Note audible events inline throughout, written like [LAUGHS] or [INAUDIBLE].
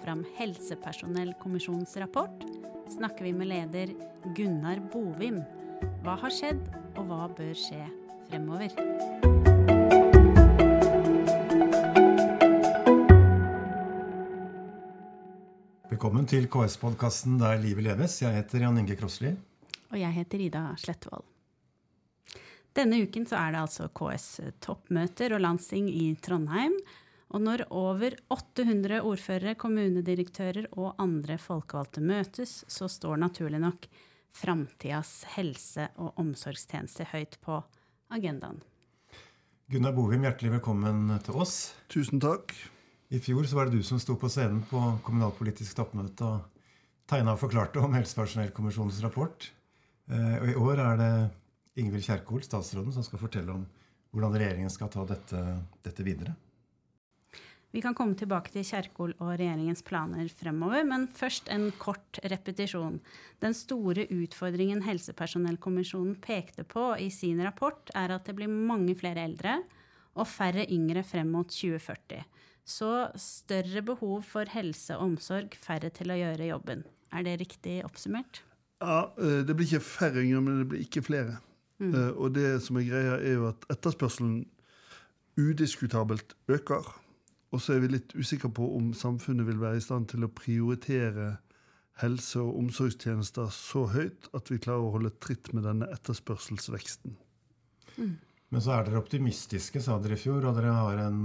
fram Helsepersonellkommisjonens rapport, snakker vi med leder Gunnar Bovim. Hva har skjedd, og hva bør skje fremover? Velkommen til KS-podkasten Der livet leves. Jeg heter Jan Inge Krossli. Og jeg heter Ida Slettvold. Denne uken så er det altså KS-toppmøter og lansing i Trondheim. Og når over 800 ordførere, kommunedirektører og andre folkevalgte møtes, så står naturlig nok framtidas helse- og omsorgstjeneste høyt på agendaen. Gunnar Bovim, hjertelig velkommen til oss. Tusen takk. I fjor så var det du som sto på scenen på kommunalpolitisk toppmøte og tegna og forklarte om Helsepersonellkommisjonens rapport. Eh, og i år er det Ingvild Kjerkol, statsråden, som skal fortelle om hvordan regjeringen skal ta dette, dette videre. Vi kan komme tilbake til Kjerkol og regjeringens planer fremover, men først en kort repetisjon. Den store utfordringen Helsepersonellkommisjonen pekte på i sin rapport, er at det blir mange flere eldre og færre yngre frem mot 2040. Så større behov for helse og omsorg, færre til å gjøre jobben. Er det riktig oppsummert? Ja, eh, Det blir ikke færre yngre, men det blir ikke flere. Mm. Og det som er greia, er jo at etterspørselen udiskutabelt øker. Og så er vi litt usikre på om samfunnet vil være i stand til å prioritere helse- og omsorgstjenester så høyt at vi klarer å holde tritt med denne etterspørselsveksten. Mm. Men så er dere optimistiske, sa dere i fjor, og dere har en,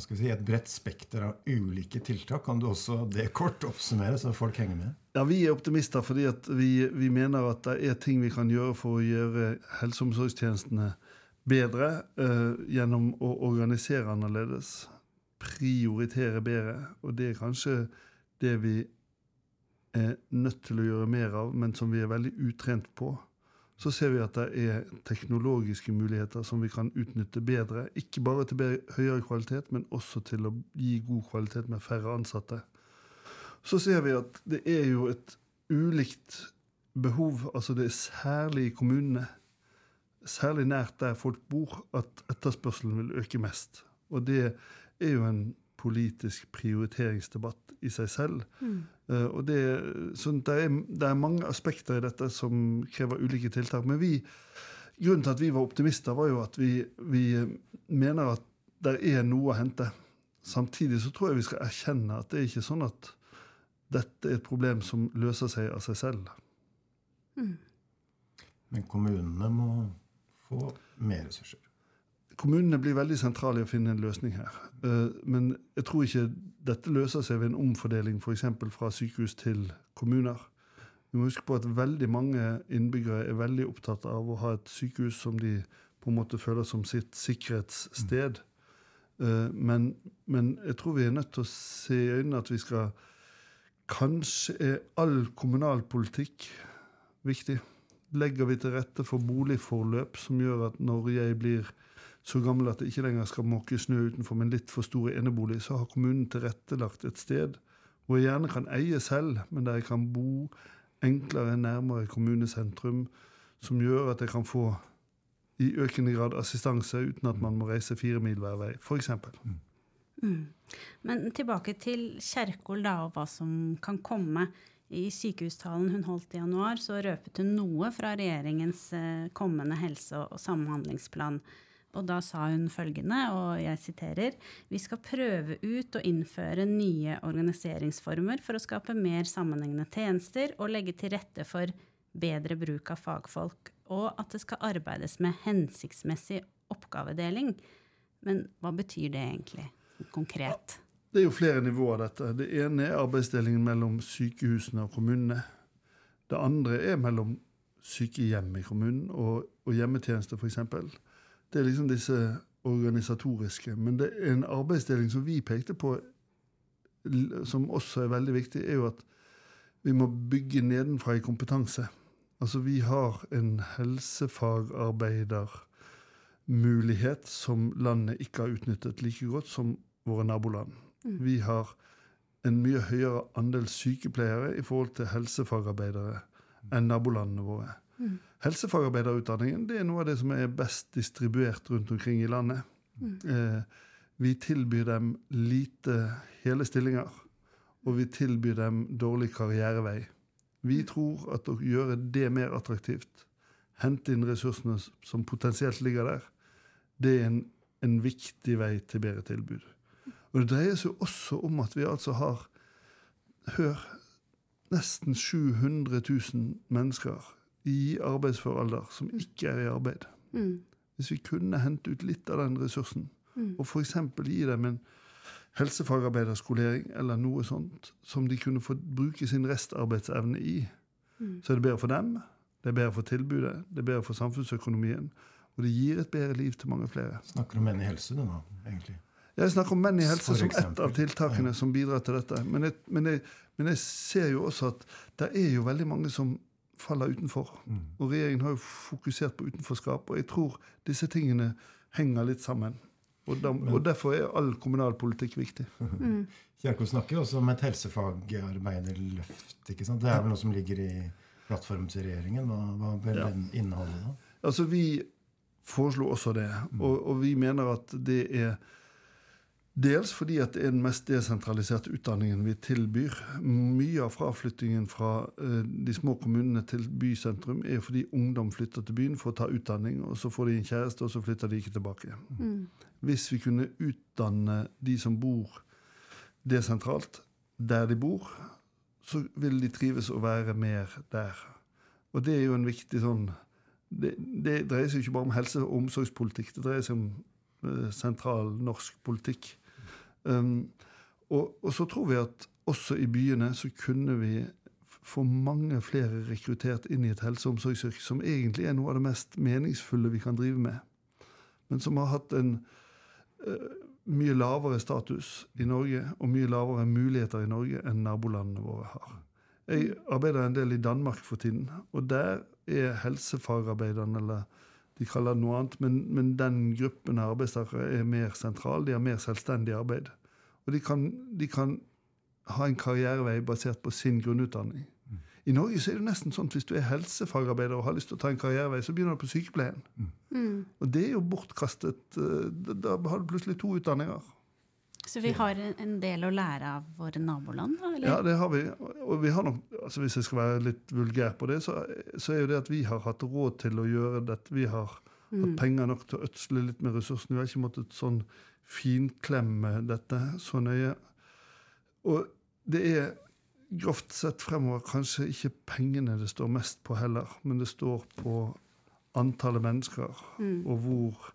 si, et bredt spekter av ulike tiltak. Kan du også det kort oppsummere, så folk henger med? Ja, Vi er optimister fordi vi, vi, mener at det er ting vi kan gjøre for å gjøre helse- og omsorgstjenestene bedre uh, gjennom å organisere annerledes prioritere bedre. Og det er kanskje det vi er nødt til å gjøre mer av, men som vi er veldig utrent på. Så ser vi at det er teknologiske muligheter som vi kan utnytte bedre. Ikke bare til høyere kvalitet, men også til å gi god kvalitet med færre ansatte. Så ser vi at det er jo et ulikt behov. Altså det er særlig i kommunene, særlig nært der folk bor, at etterspørselen vil øke mest. Og det er jo en politisk prioriteringsdebatt i seg selv. Mm. Uh, og det, det, er, det, er, mange aspekter i dette som krever ulike tiltak. Men vi, grunnen til at vi var optimister, var jo at vi, vi mener at det er noe å hente. Samtidig så tror jeg vi skal erkjenne at det er ikke sånn at dette er et problem som løser seg av seg selv. Mm. Men kommunene må få mer ressurser? Kommunene blir veldig sentrale i å finne en løsning her. Eh, men jeg tror ikke dette løser seg ved en omfordeling f.eks. fra sykehus til kommuner. Vi må huske på at veldig mange innbyggere er veldig opptatt av å ha et sykehus som de på en måte føler som sitt sikkerhetssted. Eh, men, men jeg tror vi er nødt til å se i øynene at vi skal Kanskje er all kommunalpolitikk viktig. Legger vi til rette for boligforløp som gjør at når jeg blir så gammel at det ikke lenger skal måke snø utenfor, men litt for store enebolig, så har kommunen tilrettelagt et sted hvor jeg gjerne kan eie selv, men der jeg kan bo enklere nærmere kommunesentrum, som gjør at jeg kan få i økende grad assistanse uten at man må reise fire mil hver vei, f.eks. Mm. Mm. Men tilbake til Kjerkol da, og hva som kan komme. I sykehustalen hun holdt i januar, så røpet hun noe fra regjeringens eh, kommende helse- og samhandlingsplan. Og da sa hun følgende, og jeg siterer Vi skal prøve ut og innføre nye organiseringsformer for å skape mer sammenhengende tjenester og legge til rette for bedre bruk av fagfolk, og at det skal arbeides med hensiktsmessig oppgavedeling. Men hva betyr det egentlig konkret? Det er jo flere nivåer av dette. Det ene er arbeidsdelingen mellom sykehusene og kommunene. Det andre er mellom sykehjem i kommunen og, og hjemmetjeneste, f.eks. Det er liksom disse organisatoriske. Men det er en arbeidsdeling som vi pekte på, som også er veldig viktig, er jo at vi må bygge nedenfra i kompetanse. Altså vi har en helsefagarbeidermulighet som landet ikke har utnyttet like godt som våre naboland. Mm. Vi har en mye høyere andel sykepleiere i forhold til helsefagarbeidere enn nabolandene våre. Mm. Helsefagarbeiderutdanningen det er noe av det som er best distribuert rundt omkring i landet. Mm. Eh, vi tilbyr dem lite hele stillinger. og vi tilbyr dem dårlig karrierevei. Vi tror at å gjøre det mer attraktivt, hente inn ressursene som potensielt ligger der, det er en, en viktig vei til bedre tilbud. Og det dreier seg også om at vi altså har Hør nesten 700 000 mennesker i arbeidsfør alder som ikke er i arbeid. Mm. Hvis vi kunne hente ut litt av den ressursen, Mm. og f.eks. gi dem en helsefagarbeiderskolering eller noe sånt, som de kunne få bruke sin restarbeidsevne i, Mm. så er det bedre for dem, det er bedre for tilbudet, det er bedre for samfunnsøkonomien, og det gir et bedre liv til mange flere. Snakker om menn i helse, du nå, egentlig. Jeg snakker om menn i helse som ett av tiltakene Ja. som bidrar til dette. Men jeg, men, jeg, men jeg ser jo også at det er jo veldig mange som faller utenfor. Mm. Og regjeringen har jo fokusert på utenforskap, og jeg tror disse tingene henger litt sammen. Og, de, og derfor er all kommunalpolitikk viktig. Mm. [LAUGHS] Kjerkol snakker jo også om et helsefagarbeiderløft. ikke sant? Det er vel noe som ligger i plattformen til regjeringen? Hva, hva bør Ja. den inneholde da? Altså, vi foreslo også det, og, og vi mener at det er Dels fordi at det er den mest desentraliserte utdanningen vi tilbyr. Mye av fraflyttingen fra eh, de små kommunene til bysentrum er fordi ungdom flytter til byen for å ta utdanning, og så får de en kjæreste, og så flytter de ikke tilbake. Mm. Hvis vi kunne utdanne de som bor desentralt, der de bor, så vil de trives å være mer der. Og det er jo en viktig sånn Det, det dreier seg ikke bare om helse- og omsorgspolitikk, det dreier seg om eh, sentral norsk politikk. Um, og, og så tror vi at også i byene så kunne vi få mange flere rekruttert inn i et helse- og omsorgsyrke, som egentlig er noe av det mest meningsfulle vi kan drive med, men som har hatt en uh, mye lavere status i Norge og mye lavere muligheter i Norge enn nabolandene våre har. Jeg arbeider en del i Danmark for tiden, og der er helsefagarbeiderne, eller de kaller det noe annet, men, men den gruppen av arbeidstakere er mer sentral, de har mer selvstendig arbeid. Og de kan, de kan ha en karrierevei basert på sin grunnutdanning. I Norge så er det nesten sånn at hvis du er helsefagarbeider og har lyst til å ta en karrierevei, så begynner du på sykepleien. Mm. Og det er jo bortkastet. eh, da har du plutselig to utdanninger. Så vi har en- del å lære av våre naboland. Eller? Ja, det har vi. Og vi har nok, altså hvis jeg skal være litt vulgær på det, så, så er jo det at vi har hatt råd til å gjøre dette. Vi har Mm. hatt penger nok til å ødsle litt med ressursene. Vi har ikke måttet sånn finklemme dette så nøye. Og det er grovt sett fremover kanskje ikke pengene det står mest på heller, men det står på antallet mennesker, Mm. og hvor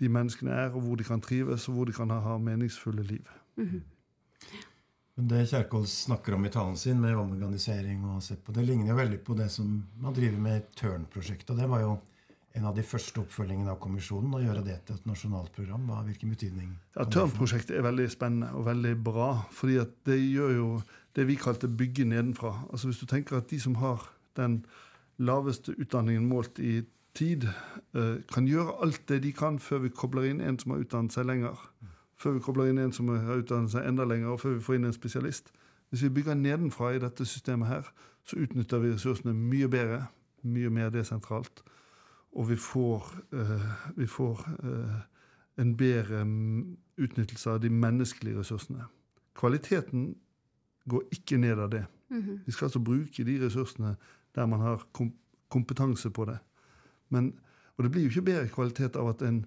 de menneskene er, og hvor de kan trives, og hvor de kan ha, ha meningsfulle liv. Mm Men Det Kjerkol snakker om i talen sin, med omorganisering og se på, det ligner jo veldig på det som man driver med i Tørn-prosjektet. og Det var jo en av de første oppfølgingene av kommisjonen, å gjøre det til et nasjonalt program. Hva, hvilken betydning? Ja? Tørn-prosjektet er veldig spennende og veldig bra. fordi at det gjør jo det vi kalte bygge nedenfra. Altså Hvis du tenker at de som har den laveste utdanningen målt i tid, eh, kan gjøre alt det de kan før vi kobler inn en som har utdannet seg lenger. Før vi kobler inn en som har utdannet seg enda lenger, og før vi får inn en spesialist. Hvis vi bygger nedenfra i dette systemet her, så utnytter vi ressursene mye bedre, mye mer desentralt. Og vi får, eh, vi får eh, en bedre mm, utnyttelse av de menneskelige ressursene. Kvaliteten går ikke ned av det. Mhm. Vi skal altså bruke de ressursene der man har kom kompetanse på det. Men, og det blir jo ikke bedre kvalitet av at en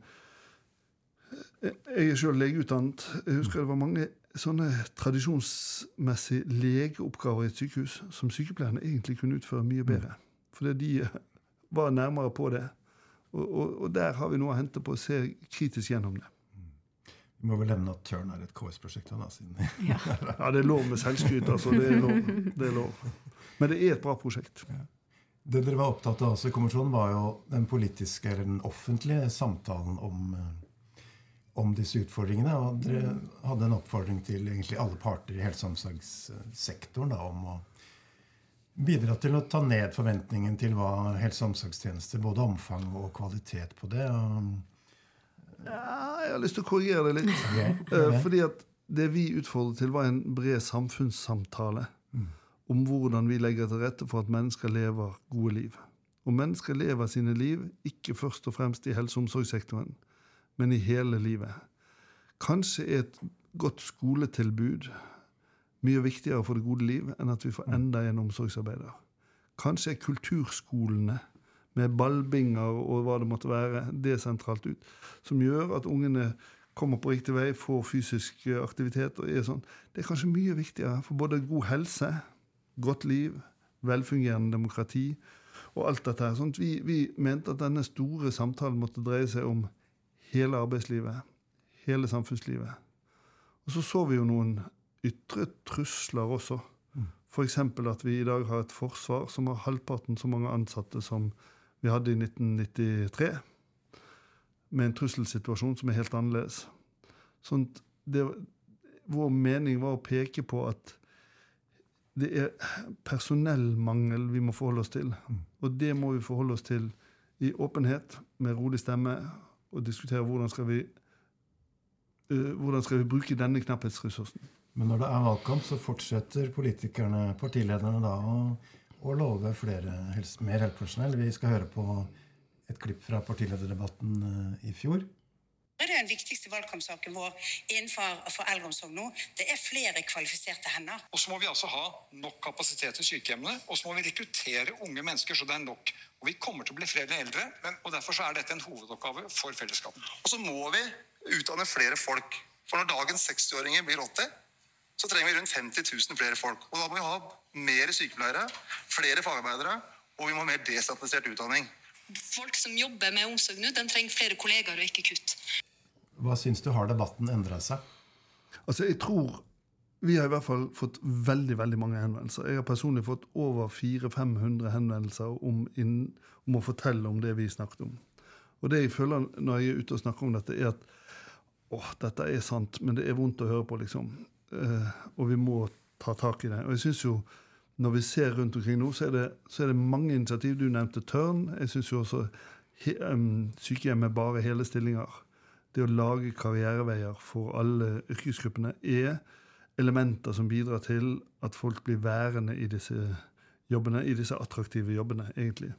Jeg er sjøl legeutdannet. Jeg husker det var mange sånne tradisjonsmessige legeoppgaver i et sykehus som sykepleierne egentlig kunne utføre mye bedre. Fordi de var nærmere på det. Og, og, og der har vi noe å hente på å se kritisk gjennom det. Vi må vel nevne at Tørn er et KS-prosjekt. da, siden Ja. Ja, det er lov med selvskryt, altså. Det er lov. Det er lov. Men det er et bra prosjekt. Det dere var opptatt av også i kommisjonen, var jo den politiske, eller den offentlige samtalen om, eh, om disse utfordringene. Og dere hadde en oppfordring til egentlig alle parter i helse- og omsorgssektoren da, om å bidra til å ta ned forventningen til hva helse- og omsorgstjenester, både omfang og kvalitet på det. Ja, jeg har lyst til å korrigere det litt. Ok, Eh. Fordi at det vi utfordret til, var en bred samfunnssamtale. Om hvordan vi legger til rette for at mennesker lever gode liv. Og mennesker lever sine liv ikke først og fremst i helse- og omsorgssektoren, men i hele livet. Kanskje er et godt skoletilbud mye viktigere for det gode liv enn at vi får enda en omsorgsarbeider. Kanskje er kulturskolene med ballbinger og hva det måtte være, desentralt ut, som gjør at ungene kommer på riktig vei, får fysisk aktivitet og er sånn. Det er kanskje mye viktigere for både god helse, godt liv, velfungerende demokrati og alt dette her. Sånn vi, vi mente at denne store samtalen måtte dreie seg om hele arbeidslivet, hele samfunnslivet. Og så så vi jo noen ytre trusler også. F.eks. at vi i dag har et forsvar som har halvparten så mange ansatte som vi hadde i 1993. Med en trusselsituasjon som er helt annerledes. Sånn det, vår mening var å peke på at det er personellmangel vi må forholde oss til. Og det må vi forholde oss til i åpenhet, med rolig stemme, og diskutere hvordan skal vi, uh, hvordan skal vi bruke denne knapphetsressursen. Men når det er valgkamp, så fortsetter politikerne, partilederne, da å, å love flere, mer helsepersonell. Vi skal høre på et klipp fra partilederdebatten uh, i fjor. Det er den viktigste valgkampsaken vår innenfor eldreomsorg nå. Det er flere kvalifiserte hender. Og så må vi altså ha nok kapasitet i sykehjemmene, og så må vi rekruttere unge mennesker så det er nok. Og vi kommer til å bli flere eldre, men, og derfor så er dette en hovedoppgave for fellesskapet. Og så må vi utdanne flere folk. For når dagens 60-åringer blir 80, så trenger vi rundt 50 000 flere folk. Og da må vi ha mer sykepleiere, flere fagarbeidere, og vi må ha mer desentralisert utdanning. Folk som jobber med omsorg nå, de trenger flere kollegaer og ikke kutt. Hva syns du har debatten endra seg? Altså, jeg tror Vi har i hvert fall fått veldig veldig mange henvendelser. Jeg har personlig fått over 400-500 henvendelser om, inn, om, å fortelle om det vi snakket om. Og det jeg føler når jeg er ute og snakker om dette, er at åh, dette er sant, men det er vondt å høre på, liksom. Eh, og vi må ta tak i det. Og jeg synes jo, når vi ser rundt omkring nå, så er det, så er det mange initiativ. Du nevnte Tørn. Jeg syns jo også he, um, sykehjem med bare hele stillinger det å lage karriereveier for alle yrkesgruppene er elementer som bidrar til at folk blir værende i disse jobbene, i disse attraktive jobbene, egentlig.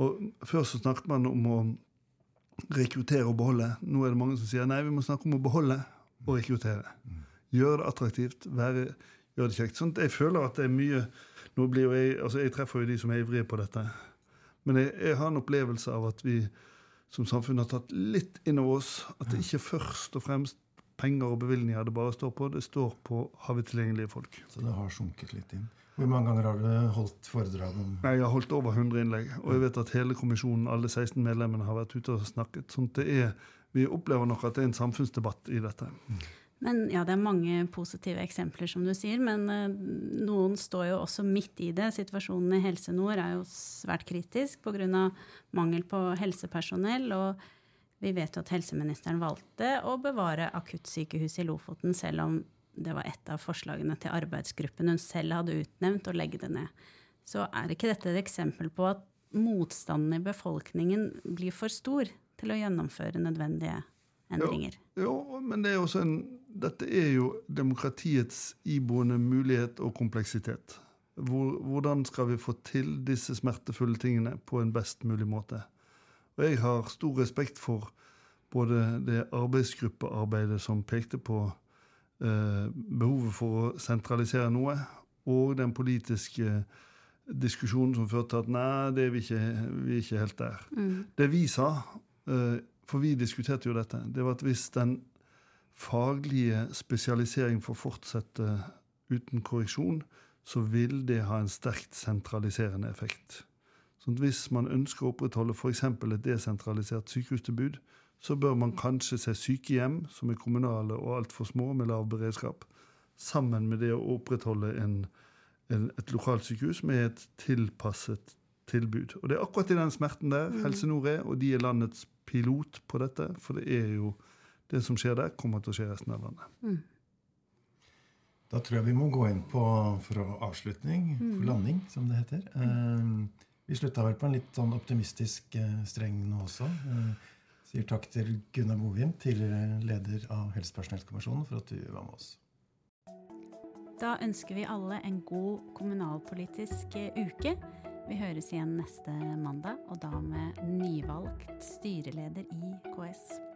Og Før så snakket man om å rekruttere og beholde. Nå er det mange som sier nei, vi må snakke om å beholde og rekruttere. Gjøre det attraktivt, være, gjøre det kjekt. Sånn jeg føler at det er mye nå blir jo jeg, altså jeg treffer jo de som er ivrige på dette. Men jeg, jeg har en opplevelse av at vi som samfunnet har tatt litt inn over oss. At det ikke først og fremst penger og bevilgninger det bare står på. Det står på har vi tilgjengelige folk. Så det har sunket litt inn. Hvor mange ganger har du holdt foredrag om Nei, Jeg har holdt over 100 innlegg. Og jeg vet at hele kommisjonen, alle 16 medlemmene, har vært ute og snakket. sånn at det er, Vi opplever nok at det er en samfunnsdebatt i dette. Mm. Men ja, Det er mange positive eksempler, som du sier, men uh, noen står jo også midt i det. Situasjonen i Helse Nord er jo svært kritisk pga. mangel på helsepersonell. Og vi vet jo at helseministeren valgte å bevare akuttsykehuset i Lofoten, selv om det var et av forslagene til arbeidsgruppen hun selv hadde utnevnt, å legge det ned. Så er ikke dette et eksempel på at motstanden i befolkningen blir for stor til å gjennomføre nødvendige endringer? Jo, jo men det er også en dette er jo demokratiets iboende mulighet og kompleksitet. Hvordan skal vi få til disse smertefulle tingene på en best mulig måte? Og jeg har stor respekt for både det arbeidsgruppearbeidet som pekte på eh, behovet for å sentralisere noe, og den politiske diskusjonen som førte til at nei, det er vi ikke, vi er ikke helt der. Mm. Det vi sa, eh, for vi diskuterte jo dette, det var at hvis den faglige spesialisering får fortsette uten korreksjon, så vil det ha en sterkt sentraliserende effekt. Så hvis man ønsker å opprettholde f.eks. et desentralisert sykehustilbud, så bør man kanskje se sykehjem, som er kommunale og altfor små med lav beredskap, sammen med det å opprettholde en, en, et lokalsykehus med et tilpasset tilbud. Og Det er akkurat i den smerten der mm. Helse Nord er, og de er landets pilot på dette. For det er jo det som skjer der, kommer til å skje resten av landet. Mm. Da tror jeg vi må gå inn på for avslutning, for mm. landing, som det heter. Eh, vi slutta vel på en litt sånn optimistisk eh, streng nå også. Eh, sier takk til Gunnar Bovim, tidligere leder av Helsepersonellkommisjonen, for at du var med oss. Da ønsker vi alle en god kommunalpolitisk uke. Vi høres igjen neste mandag, og da med nyvalgt styreleder i KS.